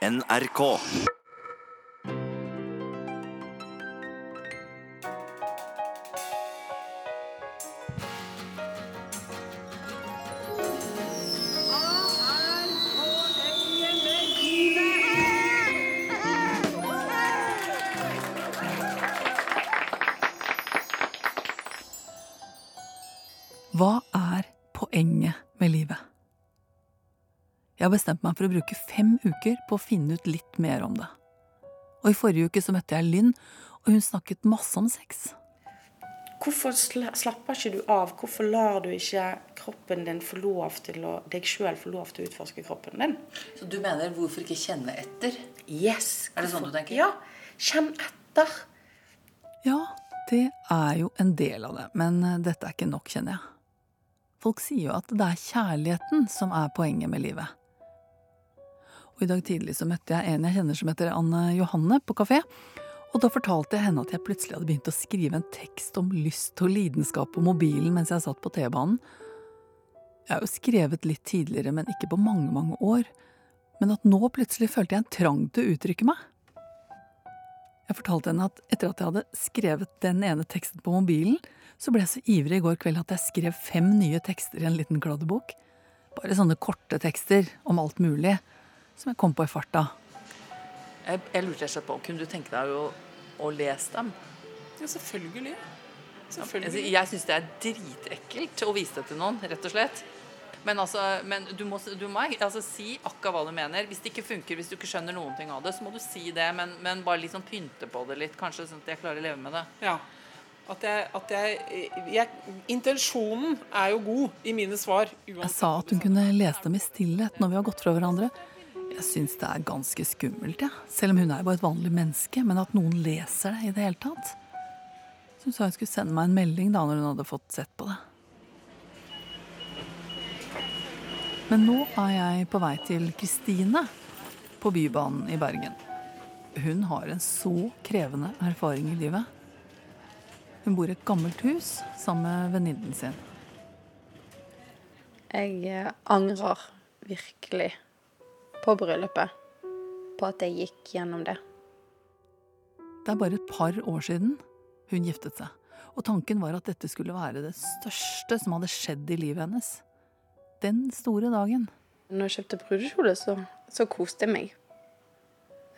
NRK. Har bestemt meg for å bruke fem uker på å finne ut litt mer om det. Og i forrige uke så møtte jeg Lynn, og hun snakket masse om sex. Hvorfor slapper ikke du av? Hvorfor lar du ikke kroppen din få lov til å, deg sjøl få lov til å utforske kroppen din? Så du mener hvorfor ikke kjenne etter? Yes! Er det sånn du tenker? Ja. Kjenn etter. Ja, det er jo en del av det, men eh, dette er ikke nok, kjenner jeg. Folk sier jo at det er kjærligheten som er poenget med livet. Og i dag tidlig så møtte jeg en jeg kjenner som heter Anne Johanne på kafé, og da fortalte jeg henne at jeg plutselig hadde begynt å skrive en tekst om lyst og lidenskap på mobilen mens jeg satt på T-banen. Jeg har jo skrevet litt tidligere, men ikke på mange, mange år. Men at nå plutselig følte jeg en trang til å uttrykke meg. Jeg fortalte henne at etter at jeg hadde skrevet den ene teksten på mobilen, så ble jeg så ivrig i går kveld at jeg skrev fem nye tekster i en liten kladdebok. Bare sånne korte tekster om alt mulig, som jeg kom på i farta. Jeg, jeg lurte rett og slett på, kunne du tenke deg å, å lese dem? Ja, selvfølgelig. Altså, Jeg syns det er dritekkelt å vise det til noen, rett og slett. Men, altså, men du må, du må altså, si akkurat hva du mener. Hvis det ikke funker, hvis du ikke skjønner noen ting av det, så må du si det, men, men bare liksom pynte på det litt, kanskje, sånn at jeg klarer å leve med det. Ja. At jeg, at jeg, jeg Intensjonen er jo god i mine svar. Jeg sa at hun kunne lese dem i stillhet når vi har gått fra hverandre. Jeg syns det er ganske skummelt, jeg. Ja. Selv om hun er bare et vanlig menneske. Men at noen leser det i det hele tatt. Så hun sa hun skulle sende meg en melding da når hun hadde fått sett på det. Men nå er jeg på vei til Kristine på Bybanen i Bergen. Hun har en så krevende erfaring i livet. Hun bor i et gammelt hus sammen med venninnen sin. Jeg eh, angrer virkelig på bryllupet. På at jeg gikk gjennom det. Det er bare et par år siden hun giftet seg. Og tanken var at dette skulle være det største som hadde skjedd i livet hennes. Den store dagen. Når jeg kjøpte brudekjole, så, så koste jeg meg.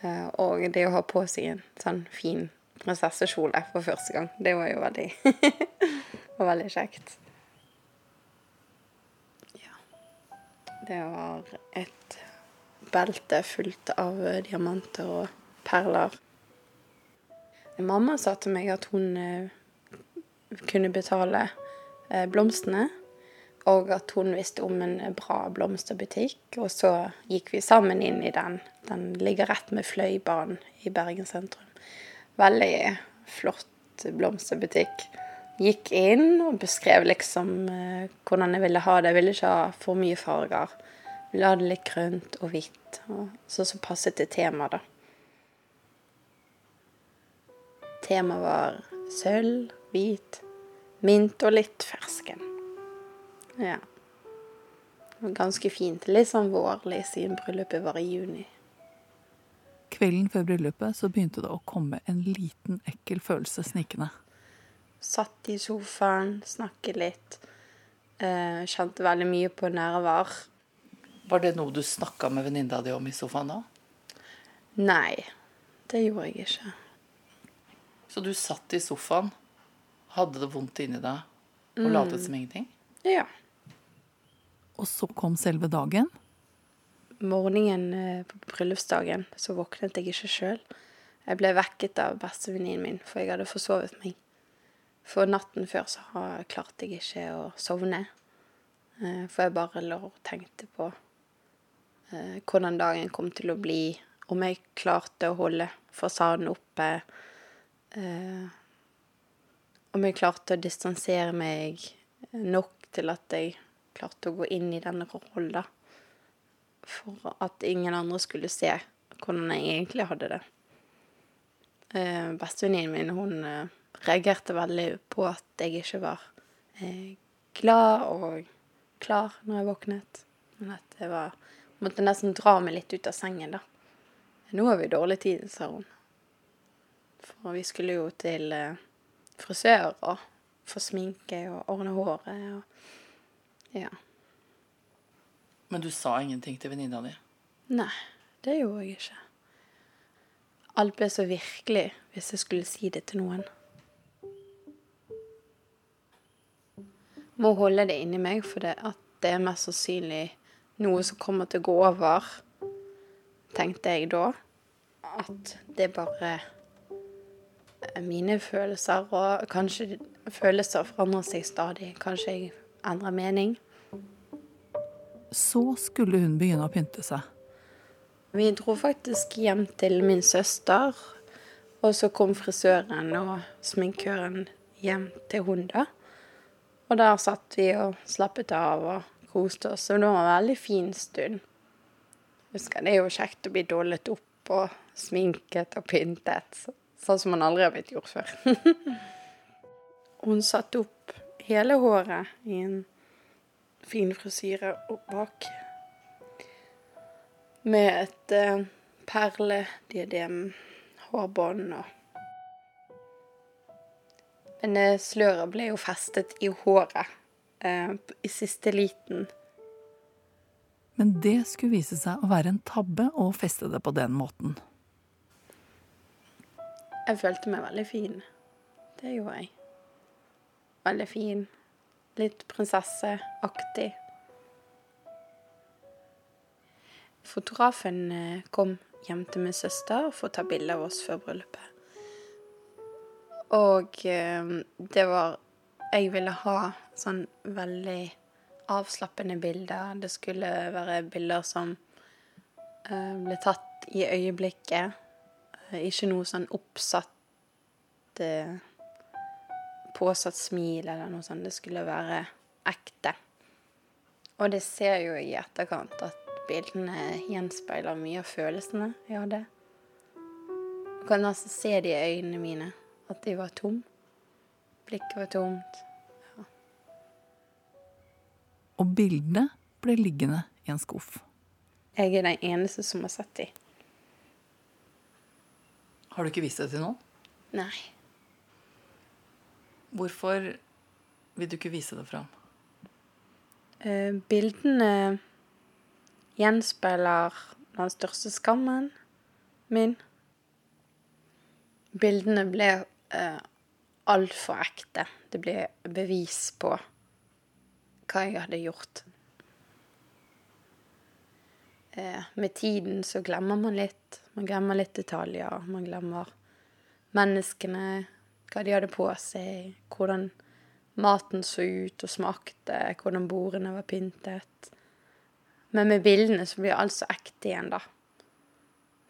Eh, Og det å ha på seg en sånn fin prinsessekjole for første gang, det var jo veldig var veldig kjekt. Ja. Det var et belte fullt av diamanter og perler. Mamma sa til meg at hun eh, kunne betale eh, blomstene, og at hun visste om en bra blomsterbutikk. Og så gikk vi sammen inn i den. Den ligger rett med Fløibanen i Bergen sentrum. Veldig flott blomsterbutikk. Gikk inn og beskrev liksom eh, hvordan jeg ville ha det. Jeg ville ikke ha for mye farger. Ville det litt grønt og hvitt. Og så, så passet det temaet, da. Temaet var sølv, hvit, mint og litt fersken. Ja. Det var ganske fint. Litt sånn vårlig siden bryllupet var i juni. Kvelden før bryllupet så begynte det å komme en liten ekkel følelse snikende. Satt i sofaen, snakket litt. Eh, kjente veldig mye på nerver. Var det noe du snakka med venninna di om i sofaen da? Nei, det gjorde jeg ikke. Så du satt i sofaen, hadde det vondt inni deg og latet som ingenting? Ja. Og så kom selve dagen. Morgenen eh, på bryllupsdagen så våknet jeg ikke sjøl. Jeg ble vekket av bestevenninnen min, for jeg hadde forsovet meg. For natten før så klarte jeg ikke å sovne. Eh, For jeg bare lå og tenkte på hvordan dagen kom til å bli. Om jeg klarte å holde fasaden oppe. eh, Om jeg klarte å distansere meg nok til at jeg klarte å gå inn i denne rollen. For at ingen andre skulle se hvordan jeg egentlig hadde det. Eh, Bestevenninnen min hun eh, reagerte veldig på at jeg ikke var eh, glad og klar når jeg våknet. Men at jeg var Måtte nesten dra meg litt ut av sengen, da. Nå har vi dårlig tid, sa hun. For vi skulle jo til eh, frisør og få sminke og ordne håret og Ja. Men du sa ingenting til venninna di? Nei, det gjorde jeg ikke. Alt ble så virkelig hvis jeg skulle si det til noen. Må holde det inni meg, for det, det er mest sannsynlig noe som kommer til å gå over, tenkte jeg da. At det bare er mine følelser, og kanskje følelser forandrer seg stadig. Kanskje jeg endrer mening. Så skulle hun begynne å pynte seg. Vi dro faktisk hjem til min søster, og så kom frisøren og sminkøren hjem til hun da. Og der satt vi og slappet av og koste oss, og det var en veldig fin stund. Husker det er jo kjekt å bli dollet opp og sminket og pyntet, sånn som man aldri har blitt gjort før. hun satte opp hele håret i en fin frisyre opp bak med et eh, perlediadem, hårbånd og Men eh, sløret ble jo festet i håret eh, i siste liten. Men det skulle vise seg å være en tabbe å feste det på den måten. Jeg følte meg veldig fin. Det gjorde jeg. Veldig fin. Litt prinsesseaktig. Fotografen eh, kom hjem til min søster for å ta bilde av oss før bryllupet. Og eh, det var Jeg ville ha sånn veldig avslappende bilder. Det skulle være bilder som uh, ble tatt i øyeblikket. Uh, Ikke noe sånn oppsatt uh, Påsatt smil eller noe sånt. Det skulle være ekte. Og det ser jo i etterkant at bildene gjenspeiler mye av følelsene jeg hadde. Du kan nesten se det i øynene mine, at de var tom. Blikket var tomt. Og bildene ble liggende i en skuff. Jeg er den eneste som har sett de. Har du ikke vist det til noen? Nei. Hvorfor vil du ikke vise det fram? Eh, bildene gjenspeiler den største skammen min. Bildene ble eh, altfor ekte. Det ble bevis på hva jeg hadde gjort. Eh, med tiden så glemmer man litt. Man glemmer litt detaljer. Man glemmer menneskene, hva de hadde på seg, hvordan maten så ut og smakte, hvordan bordene var pyntet. Men med bildene så blir alt så ekte igjen, da.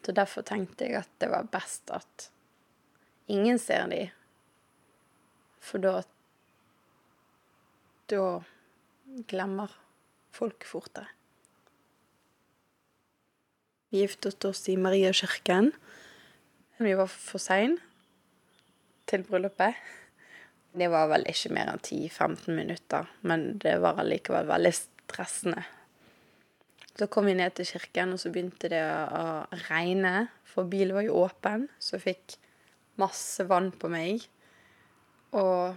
Så derfor tenkte jeg at det var best at ingen ser de. For da Da glemmer folk fortere. Vi giftet oss i Mariakirken. Vi var for sein til bryllupet. Det var vel ikke mer enn 10-15 minutter, men det var allikevel veldig stressende. Så kom vi ned til kirken, og så begynte det å regne, for bilen var jo åpen, så jeg fikk masse vann på meg. Og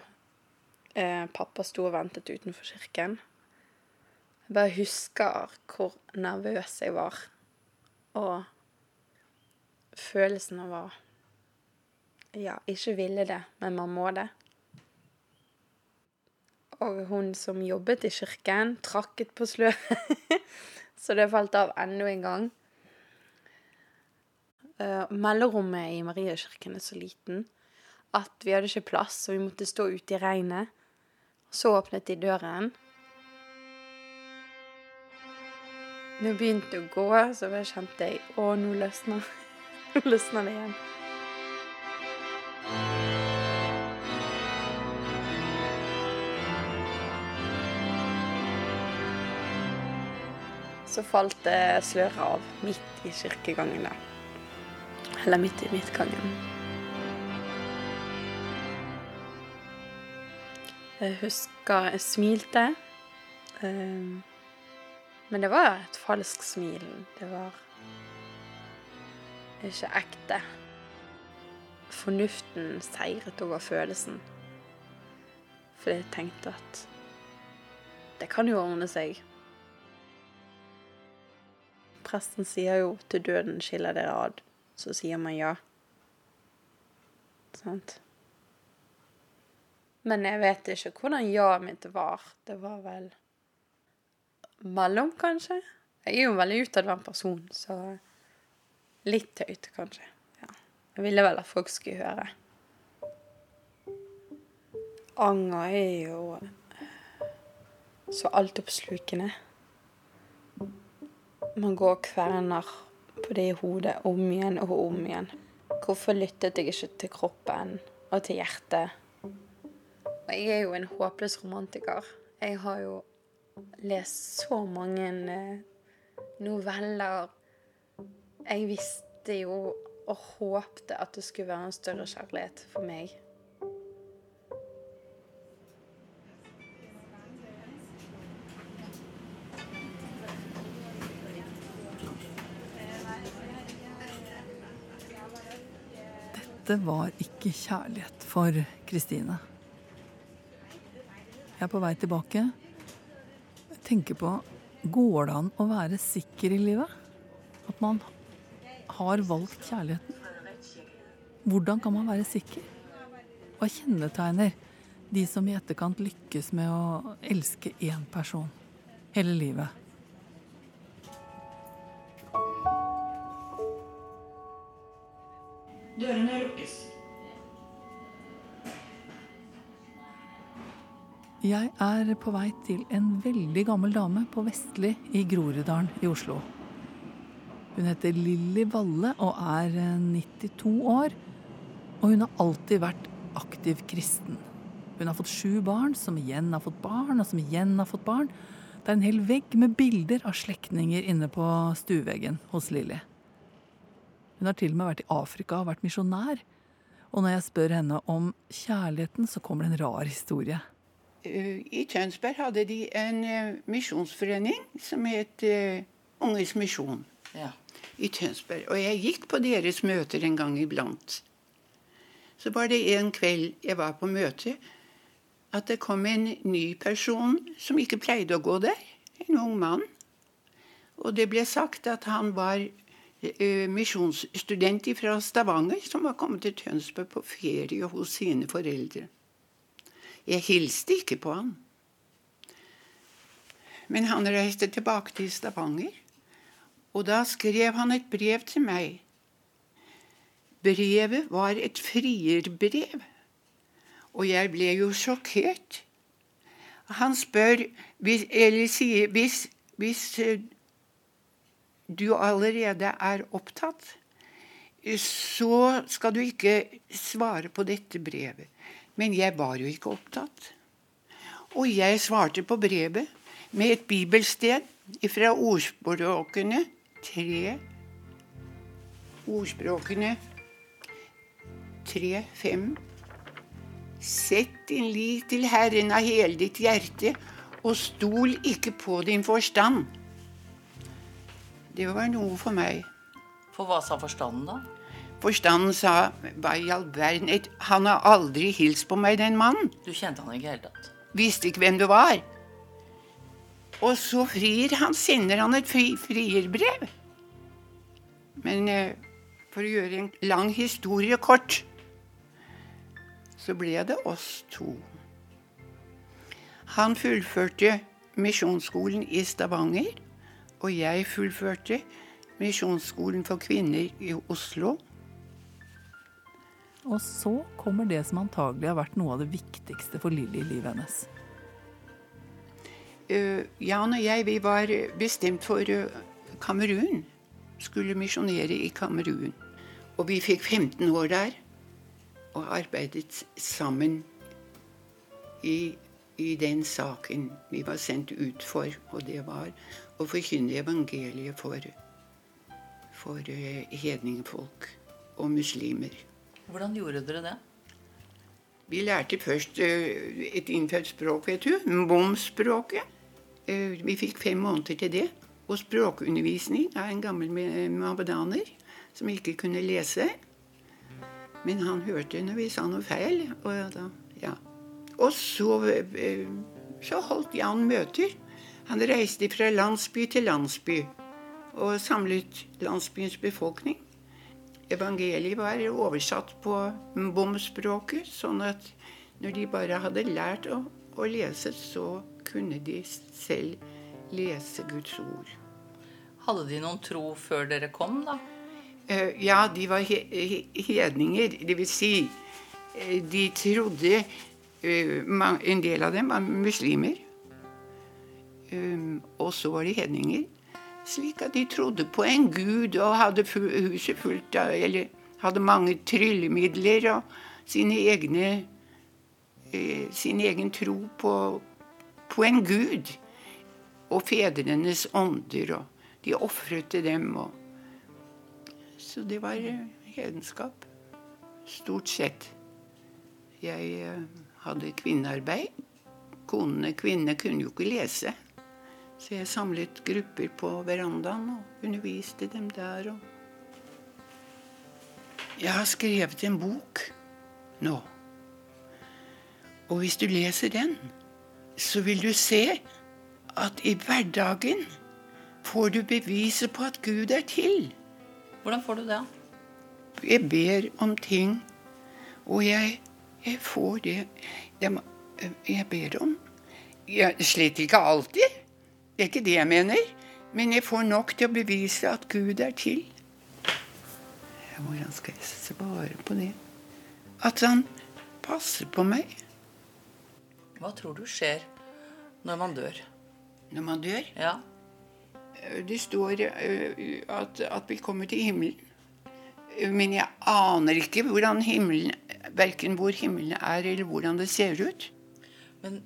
eh, pappa sto og ventet utenfor kirken. Jeg bare husker hvor nervøs jeg var, og følelsen av å ja, ikke ville det, men man må det. Og hun som jobbet i kirken, trakket på sløret, så det falt av enda en gang. Uh, mellomrommet i Mariakirken er så liten at vi hadde ikke plass, så vi måtte stå ute i regnet. Så åpnet de døren. Når jeg begynte å gå, så kjente jeg Å, nå løsner Nå løsner det igjen. Så falt det sløret av midt i kirkegangen. Eller midt i midtgangen. Jeg husker jeg smilte. eh, Men det var et falskt smil. Det var ikke ekte. Fornuften seiret over følelsen. For jeg tenkte at det kan jo ordne seg. Presten sier jo 'til døden skiller dere ad'. Så sier man ja. Sant? Men jeg vet ikke hvordan ja-et mitt var. Det var vel mellom, kanskje. Jeg er jo en veldig utadvendt person, så litt tøyt, kanskje. Ja. Jeg ville vel at folk skulle høre. Anger er jo så altoppslukende. Man går og kverner på det i hodet om igjen og om igjen. Hvorfor lyttet jeg ikke til kroppen og til hjertet? Og jeg er jo en håpløs romantiker. Jeg har jo lest så mange eh, noveller. Jeg visste jo og håpte at det skulle være en større kjærlighet for meg. Dette var ikke kjærlighet for Kristine. Er på vei tilbake. Tenker på Går det an å være sikker i livet? At man har valgt kjærligheten? Hvordan kan man være sikker? Hva kjennetegner de som i etterkant lykkes med å elske én person hele livet? Dørene Jeg er på vei til en veldig gammel dame på Vestli i Groruddalen i Oslo. Hun heter Lilly Valle og er 92 år. Og hun har alltid vært aktiv kristen. Hun har fått sju barn, som igjen har fått barn, og som igjen har fått barn. Det er en hel vegg med bilder av slektninger inne på stueveggen hos Lilly. Hun har til og med vært i Afrika og vært misjonær. Og når jeg spør henne om kjærligheten, så kommer det en rar historie. Eh, I Tønsberg hadde de en eh, misjonsforening som het eh, Unges misjon Ja. i Tønsberg. Og jeg gikk på deres møter en gang iblant. Så var det en kveld jeg var på møte, at det kom en ny person som ikke pleide å gå der. En ung mann. Og det ble sagt at han var misjonsstudent fra Stavanger, som var kommet til Tønsberg på ferie hos sine foreldre. Jeg hilste ikke på han. Men han reiste tilbake til Stavanger, og da skrev han et brev til meg. Brevet var et frierbrev, og jeg ble jo sjokkert. Han spør, hvis, eller sier, hvis, hvis du allerede er opptatt, så skal du ikke svare på dette brevet. Men jeg var jo ikke opptatt. Og jeg svarte på brevet med et bibelsted fra ordspråkene tre Ordspråkene tre, fem. Sett din lit til Herren av hele ditt hjerte, og stol ikke på din forstand. Det var noe for meg. For hva sa forstanden, da? Forstanden sa hva i all verden Han har aldri hilst på meg, den mannen. Du kjente han ikke i hele tatt. Visste ikke hvem du var. Og så frir han, sender han et fri, frierbrev. Men eh, for å gjøre en lang historie kort, så ble det oss to. Han fullførte misjonsskolen i Stavanger, og jeg fullførte misjonsskolen for kvinner i Oslo. Og så kommer det som antagelig har vært noe av det viktigste for Lilly i livet hennes. Uh, Jan og jeg vi var bestemt for uh, Kamerun. Skulle misjonere i Kamerun. Og vi fikk 15 år der og arbeidet sammen i, i den saken vi var sendt ut for. Og det var å forkynne evangeliet for, for uh, hedningefolk og muslimer. Hvordan gjorde dere det? Vi lærte først eh, et innfødt språk, vet du. Mom-språket. Eh, Vi fikk fem måneder til det. Og språkundervisning av en gammel me- mohammedaner som ikke kunne lese. Men han hørte når vi sa noe feil. Og, da, ja. og så, eh, så holdt Jan møter. Han reiste fra landsby til landsby og samlet landsbyens befolkning. Evangeliet var oversatt på bomspråket, sånn at når de bare hadde lært å, å lese, så kunne de selv lese Guds ord. Hadde de noen tro før dere kom, da? Eh, ja, de var he hedninger. Det vil si, eh, de trodde eh, En del av dem var muslimer. Og så var de hedninger. Slik at de trodde på en gud og hadde huset fullt av Eller hadde mange tryllemidler og sine egne sin egen tro på, på en gud. Og fedrenes ånder. og de ofret til dem. Og... Så det var eh, hedenskap. Stort sett. Jeg eh, hadde kvinnearbeid. Konene kvinner kunne jo ikke lese. Så jeg samlet grupper på verandaen og underviste dem der. Jeg har skrevet en bok nå. Og hvis du leser den, så vil du se at i hverdagen får du beviset på at Gud er til. Hvordan får du det? Jeg ber om ting, og jeg, jeg får det jeg, jeg ber om. Jeg, slett ikke alltid. Det er ikke det jeg mener. Men jeg får nok til å bevise at Gud er til. Hvordan skal jeg svare på det? At han passer på meg. Hva tror du skjer når man dør? Når man dør? Ja. Det står eh, at, at vi kommer til himmelen. Men jeg aner ikke hvordan himmelen, verken hvor himmelen er, eller hvordan det ser ut. Men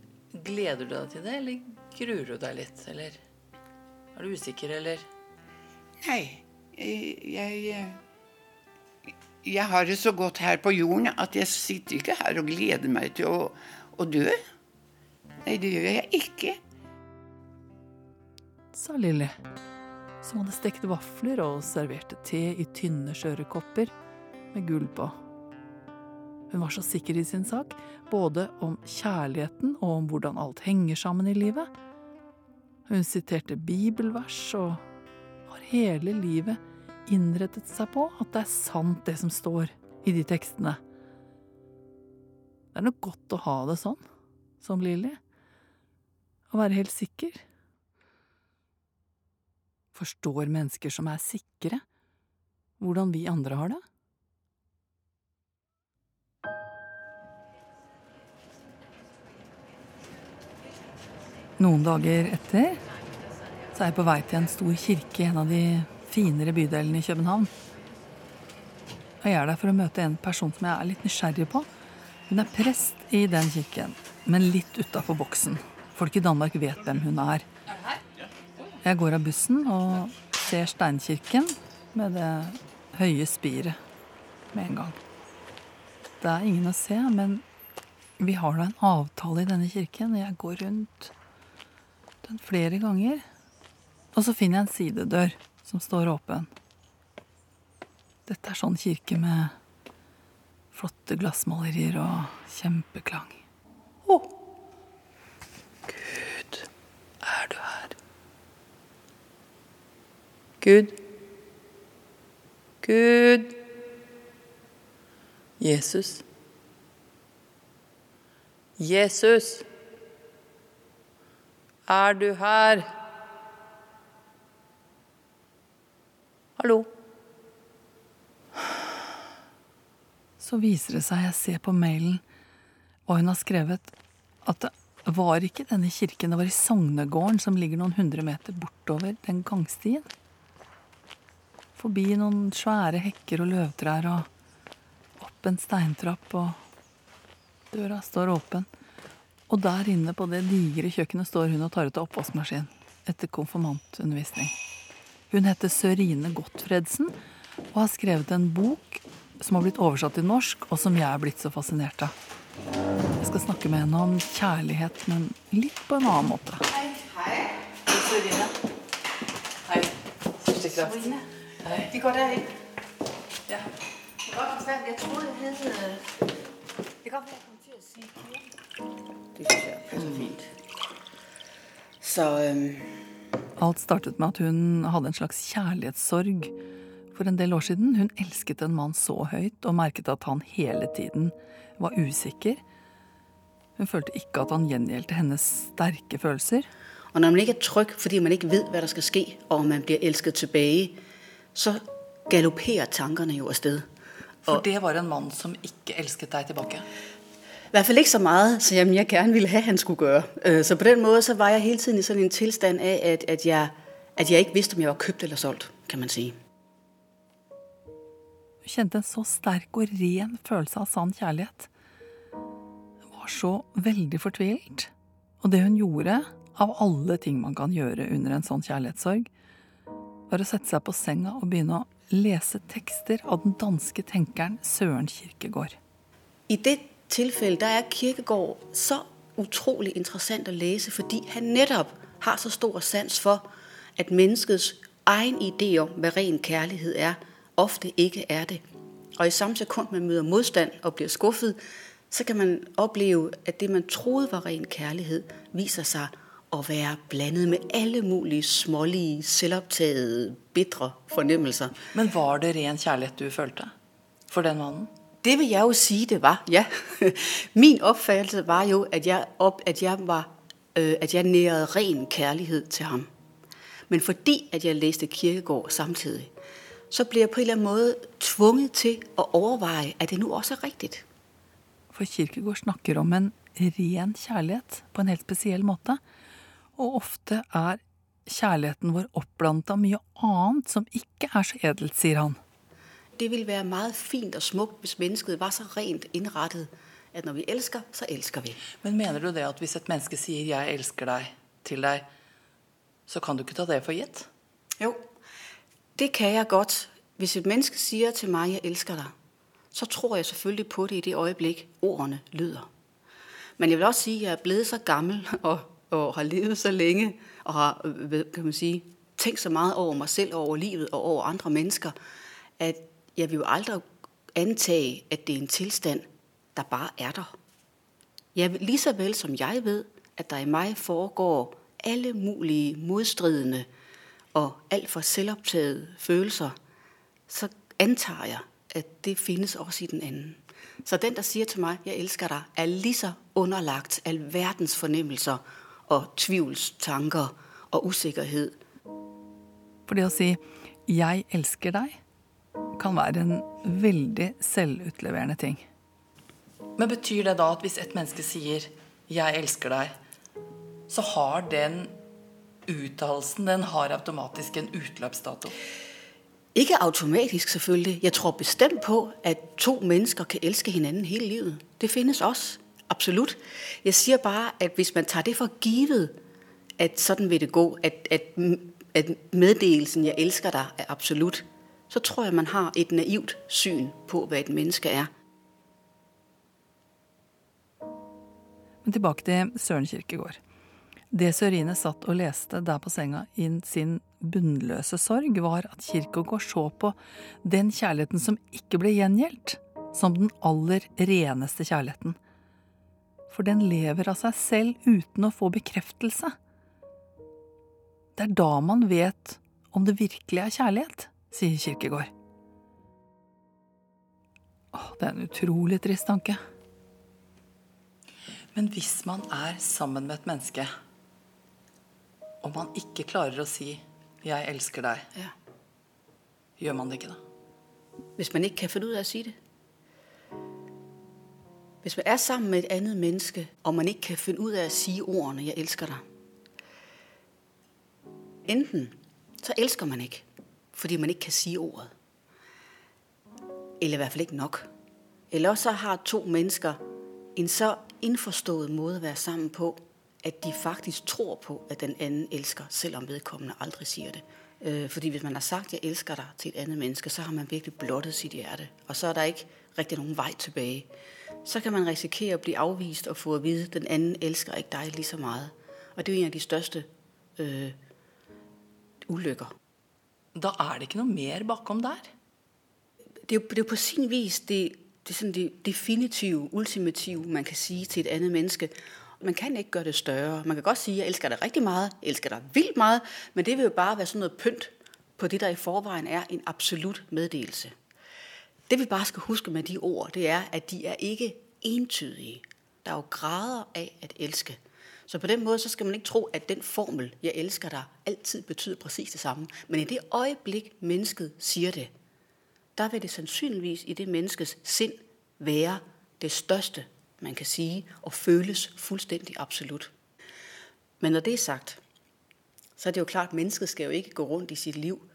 gleder du deg til det, eller gruer du deg litt? Eller er du usikker, eller? Nei. Jeg, jeg har det så godt her på jorden at jeg sitter ikke her og gleder meg til å, å dø. Nei, det gjør jeg ikke sa Lilly, som hadde stekt vafler og serverte te i tynne, skjøre kopper med gull på. Hun var så sikker i sin sak, både om kjærligheten og om hvordan alt henger sammen i livet. Hun siterte bibelvers og har hele livet innrettet seg på at det er sant, det som står i de tekstene. Det er nok godt å ha det sånn, som Lilly. Å være helt sikker. Forstår mennesker som er sikre, hvordan vi andre har det? Noen dager etter så er jeg på vei til en stor kirke i en av de finere bydelene i København. Og jeg er der for å møte en person som jeg er litt nysgjerrig på. Hun er prest i den kirken, men litt utafor boksen. Folk i Danmark vet hvem hun er. Jeg går av bussen og ser steinkirken med det høye spiret med en gang. Det er ingen å se, men vi har da en avtale i denne kirken. Jeg går rundt den flere ganger. Og så finner jeg en sidedør som står åpen. Dette er sånn kirke med flotte glassmalerier og kjempeklang. Å! Oh. Gud, er du her? Gud. Gud. Jesus. Jesus. Er du her? Hallo? Så viser det seg, jeg ser på mailen hva hun har skrevet, at det var ikke denne kirken, det var i Sognegården, som ligger noen hundre meter bortover den gangstien forbi noen svære hekker og løvtrær og opp en steintrapp, og døra står åpen. Og der inne på det digre kjøkkenet står hun og tar ut av oppvaskmaskin etter konfirmantundervisning. Hun heter Sørine Gottfredsen og har skrevet en bok som har blitt oversatt til norsk, og som jeg er blitt så fascinert av. Jeg skal snakke med henne om kjærlighet, men litt på en annen måte. Hei. Hei. Sørine. Hei. Sørine. Sørine. Hei. Vi går der inn. Ja. Jeg troede, jeg hed... Det kan være, jeg kommer til at sige. Det synes jeg passer fint. Så øhm, Alt startet med at hun hadde en slags kjærlighetssorg for en del år siden. Hun elsket en mann så høyt og merket at han hele tiden var usikker. Hun følte ikke at han gjengjeldte hennes sterke følelser. Og når man ikke er trygg fordi man ikke vet hva der skal ske, og man blir elsket tilbake, så galopperer tankerne jo afsted. For det var en mann som ikke elsket deg tilbake. i hvert fald ikke så meget, som jeg gerne ville have, han skulle gøre. Øh, Så på den måde, så var jeg hele tiden i sådan en tilstand af, at, at, jeg, at jeg ikke vidste, om jeg var købt eller solgt, kan man sige. Hun kjente en så sterk og ren følelse av sann kjærlighet. Hun var så veldig fortvilt. Og det hun gjorde, av alle ting man kan gjøre under en sånn kjærlighetssorg, var å sette seg på senga og begynne å lese tekster av den danske tenkeren Søren Kirkegård. I det tilfellet der er Kirkegaard så utrolig interessant å lese, fordi han nettopp har så stor sans for, at menneskets egen idé om, hva ren kjærlighet er, ofte ikke er det. Og i samme sekund, man møter modstand og blir skuffet, så kan man opleve, at det, man trodde var ren kjærlighet, viser sig at være blandet med alle mulige smålige, selvoptagede, bitre fornemmelser. Men var det ren kjærlighet du følte for den mannen? Det vil jeg jo si det var, ja. Min oppfattelse var jo, at jeg, op, at jeg, var, øh, at jeg nærede ren kjærlighet til ham. Men fordi at jeg leste Kirkegård samtidig, så ble jeg på en eller annen måte tvunget til å overveie at det nå også er riktig. For Kirkegård snakker om en ren kjærlighet på en helt spesiell måte. Og ofte er kjærligheten vår oppblanda mye annet som ikke er så edelt, sier han. Det ville være meget fint og smukt, hvis mennesket var så rent innrettet at når vi elsker, så elsker vi. Men mener du det at hvis et menneske sier 'jeg elsker deg' til deg, så kan du ikke ta det for gitt? Jo, det kan jeg godt. Hvis et menneske sier til meg jeg elsker deg', så tror jeg selvfølgelig på det i det øyeblikk ordene lyder. Men jeg vil også si at jeg er blevet så gammel og, og har levet så længe, og har, kan man sige, tænkt så meget over meg selv, over livet og over andre mennesker, at jeg vil jo aldri antage, at det er en tilstand, der bare er der. Jeg lige så vel som jeg vet at der i meg foregår alle mulige modstridende og alt for selvoptagede følelser, så antager jeg, at det finnes også i den anden. Så den, der sier til meg, jeg elsker deg, er lige så underlagt alverdens fornemmelser og tvivlstanker og usikkerhet. For det å si 'jeg elsker deg' kan være en veldig selvutleverende ting. Men betyr det da at hvis et menneske sier 'jeg elsker deg', så har den uttalelsen den har automatisk en utløpsdato? Ikke automatisk selvfølgelig. Jeg tror bestemt på, at to mennesker kan elske hinanden hele livet. Det finnes også. Absolut. Jeg siger bare, at hvis man tager det for givet, at sådan vil det gå, at, at, at meddelelsen, jeg elsker dig, er absolut, så tror jeg, man har et naivt syn på, hvad et menneske er. Men tilbake til Søren Kirkegård. Det Sørine satt og leste der på senga i sin bunnløse sorg, var at Kirkegård så på den kjærligheten som ikke ble gjengjeldt, som den aller reneste kjærligheten. For den lever av seg selv uten å få bekreftelse. Det er da man vet om det virkelig er kjærlighet, sier Kierkegaard. Åh, det er en utrolig trist tanke. Men hvis man er sammen med et menneske, og man ikke klarer å si 'jeg elsker deg', Ja. gjør man det ikke da? Hvis man ikke kan finne ut av å si det. Hvis man er sammen med et annet menneske, og man ikke kan finne ut av å si ordene, jeg elsker deg', Enten så elsker man ikke, fordi man ikke kan si ordet. Eller i hvert fall ikke nok. Eller så har to mennesker en så innforstått måte å være sammen på, at de faktisk tror på, at den anden elsker, selvom vedkommende aldri sier det. Øh, fordi hvis man har sagt, jeg elsker deg' til et annet menneske, så har man virkelig blottet sitt hjerte. Og så er der ikke riktig noen vei tilbage. Så kan man risikere å bli avvist og få å vite at den anden elsker ikke deg lige så mye. Og det er jo en av de største øh, ulykker. Da er det ikke noe mer bakom der. det, er jo, det er på sin vis det, det, er sådan det definitive, ultimative, man kan si til et annet menneske. Man kan ikke gjøre det større. Man kan godt si jeg elsker deg riktig mye', jeg elsker deg vildt mye', men det vil jo bare være sånn noe pynt på det, der i forvejen er en absolut meddelelse. Det vi bare skal huske med de ord, det er, at de er ikke entydige. Der er jo grader av at elske. Så på den måten skal man ikke tro, at den formel, jeg elsker deg' altid betyder præcis det samme. Men i det øjeblik, mennesket sier det, der vil det sannsynligvis i det menneskets sinn være det største, man kan sige, og føles fuldstændig absolut. Men når det er sagt, så er det jo klart, at mennesket skal jo ikke gå rundt i sitt liv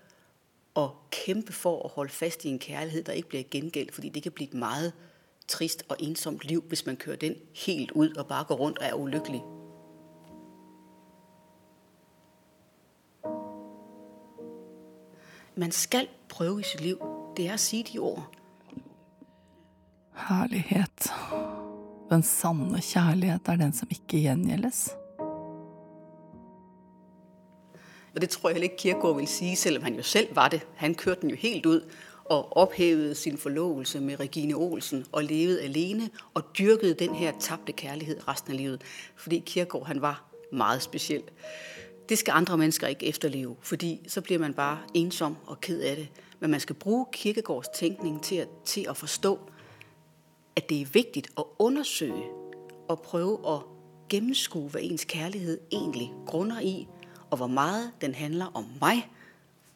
og kæmpe for at holde fast i en kærlighed, der ikke bliver gengældt, fordi det kan blive et meget trist og ensomt liv, hvis man kører den helt ud og bare går rundt og er ulykkelig. Man skal prøve i sit liv, det er at sige de ord. Herlighet. Den sanne kjærlighet er den som ikke gjengjeldes. Og det tror jeg heller ikke Kirkegaard vil sige, selvom han jo selv var det. Han kørte den jo helt ud og ophævede sin forlovelse med Regine Olsen og levede alene og dyrkede den her tabte kærlighed resten af livet. Fordi Kirkegaard, han var meget speciel. Det skal andre mennesker ikke efterleve, fordi så bliver man bare ensom og ked af det. Men man skal bruge Kirkegaards tænkning til at, til at forstå, at det er vigtigt at undersøge og prøve at gennemskue, hvad ens kærlighed egentlig grunder i, og hvor meget den handler om meg,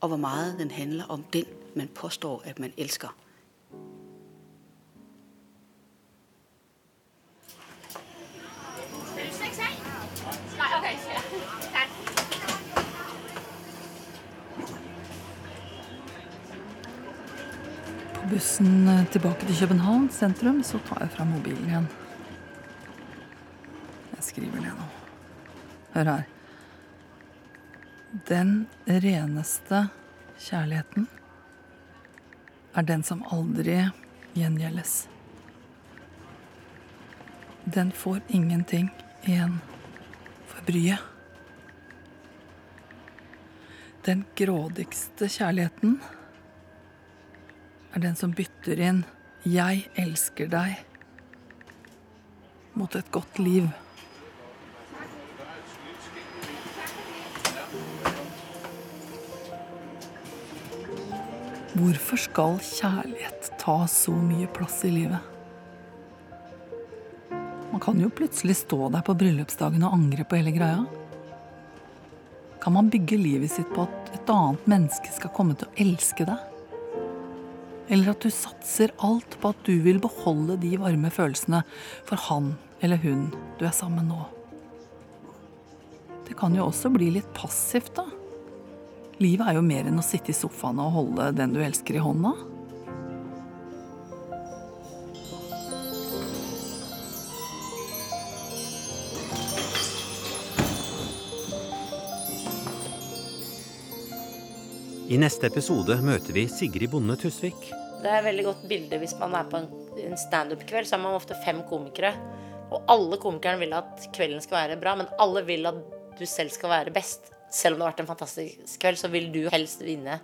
og hvor meget den handler om den, man påstår, at man elsker. På bussen eh, tilbake til København sentrum så tar jeg fram mobilen igjen. Jeg skriver ned nå. Hør her. Den reneste kjærligheten er den som aldri gjengjeldes. Den får ingenting igjen for bryet. Den grådigste kjærligheten er den som bytter inn 'jeg elsker deg' mot et godt liv. Hvorfor skal kjærlighet ta så mye plass i livet? Man kan jo plutselig stå der på bryllupsdagen og angre på hele greia. Kan man bygge livet sitt på at et annet menneske skal komme til å elske deg? Eller at du satser alt på at du vil beholde de varme følelsene for han eller hun du er sammen nå? Det kan jo også bli litt passivt, da. Livet er jo mer enn å sitte i sofaen og holde den du elsker i hånda. I neste episode møter vi Sigrid Bonde Tusvik. Det er et veldig godt bilde hvis man er på en, standup-kveld, så er man ofte fem komikere. Og alle komikerne vil at kvelden skal være bra, men alle vil at du selv skal være best. Selv om det har vært en fantastisk kveld, så vil du helst vinne.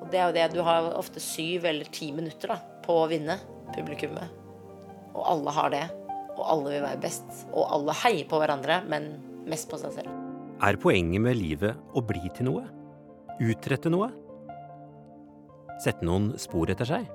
Og det er jo det, du har ofte syv eller ti minutter da, på å vinne publikummet. Og alle har det. Og alle vil være best. Og alle heier på hverandre, men mest på seg selv. Er poenget med livet å bli til noe? Utrette noe? Sette noen spor etter seg?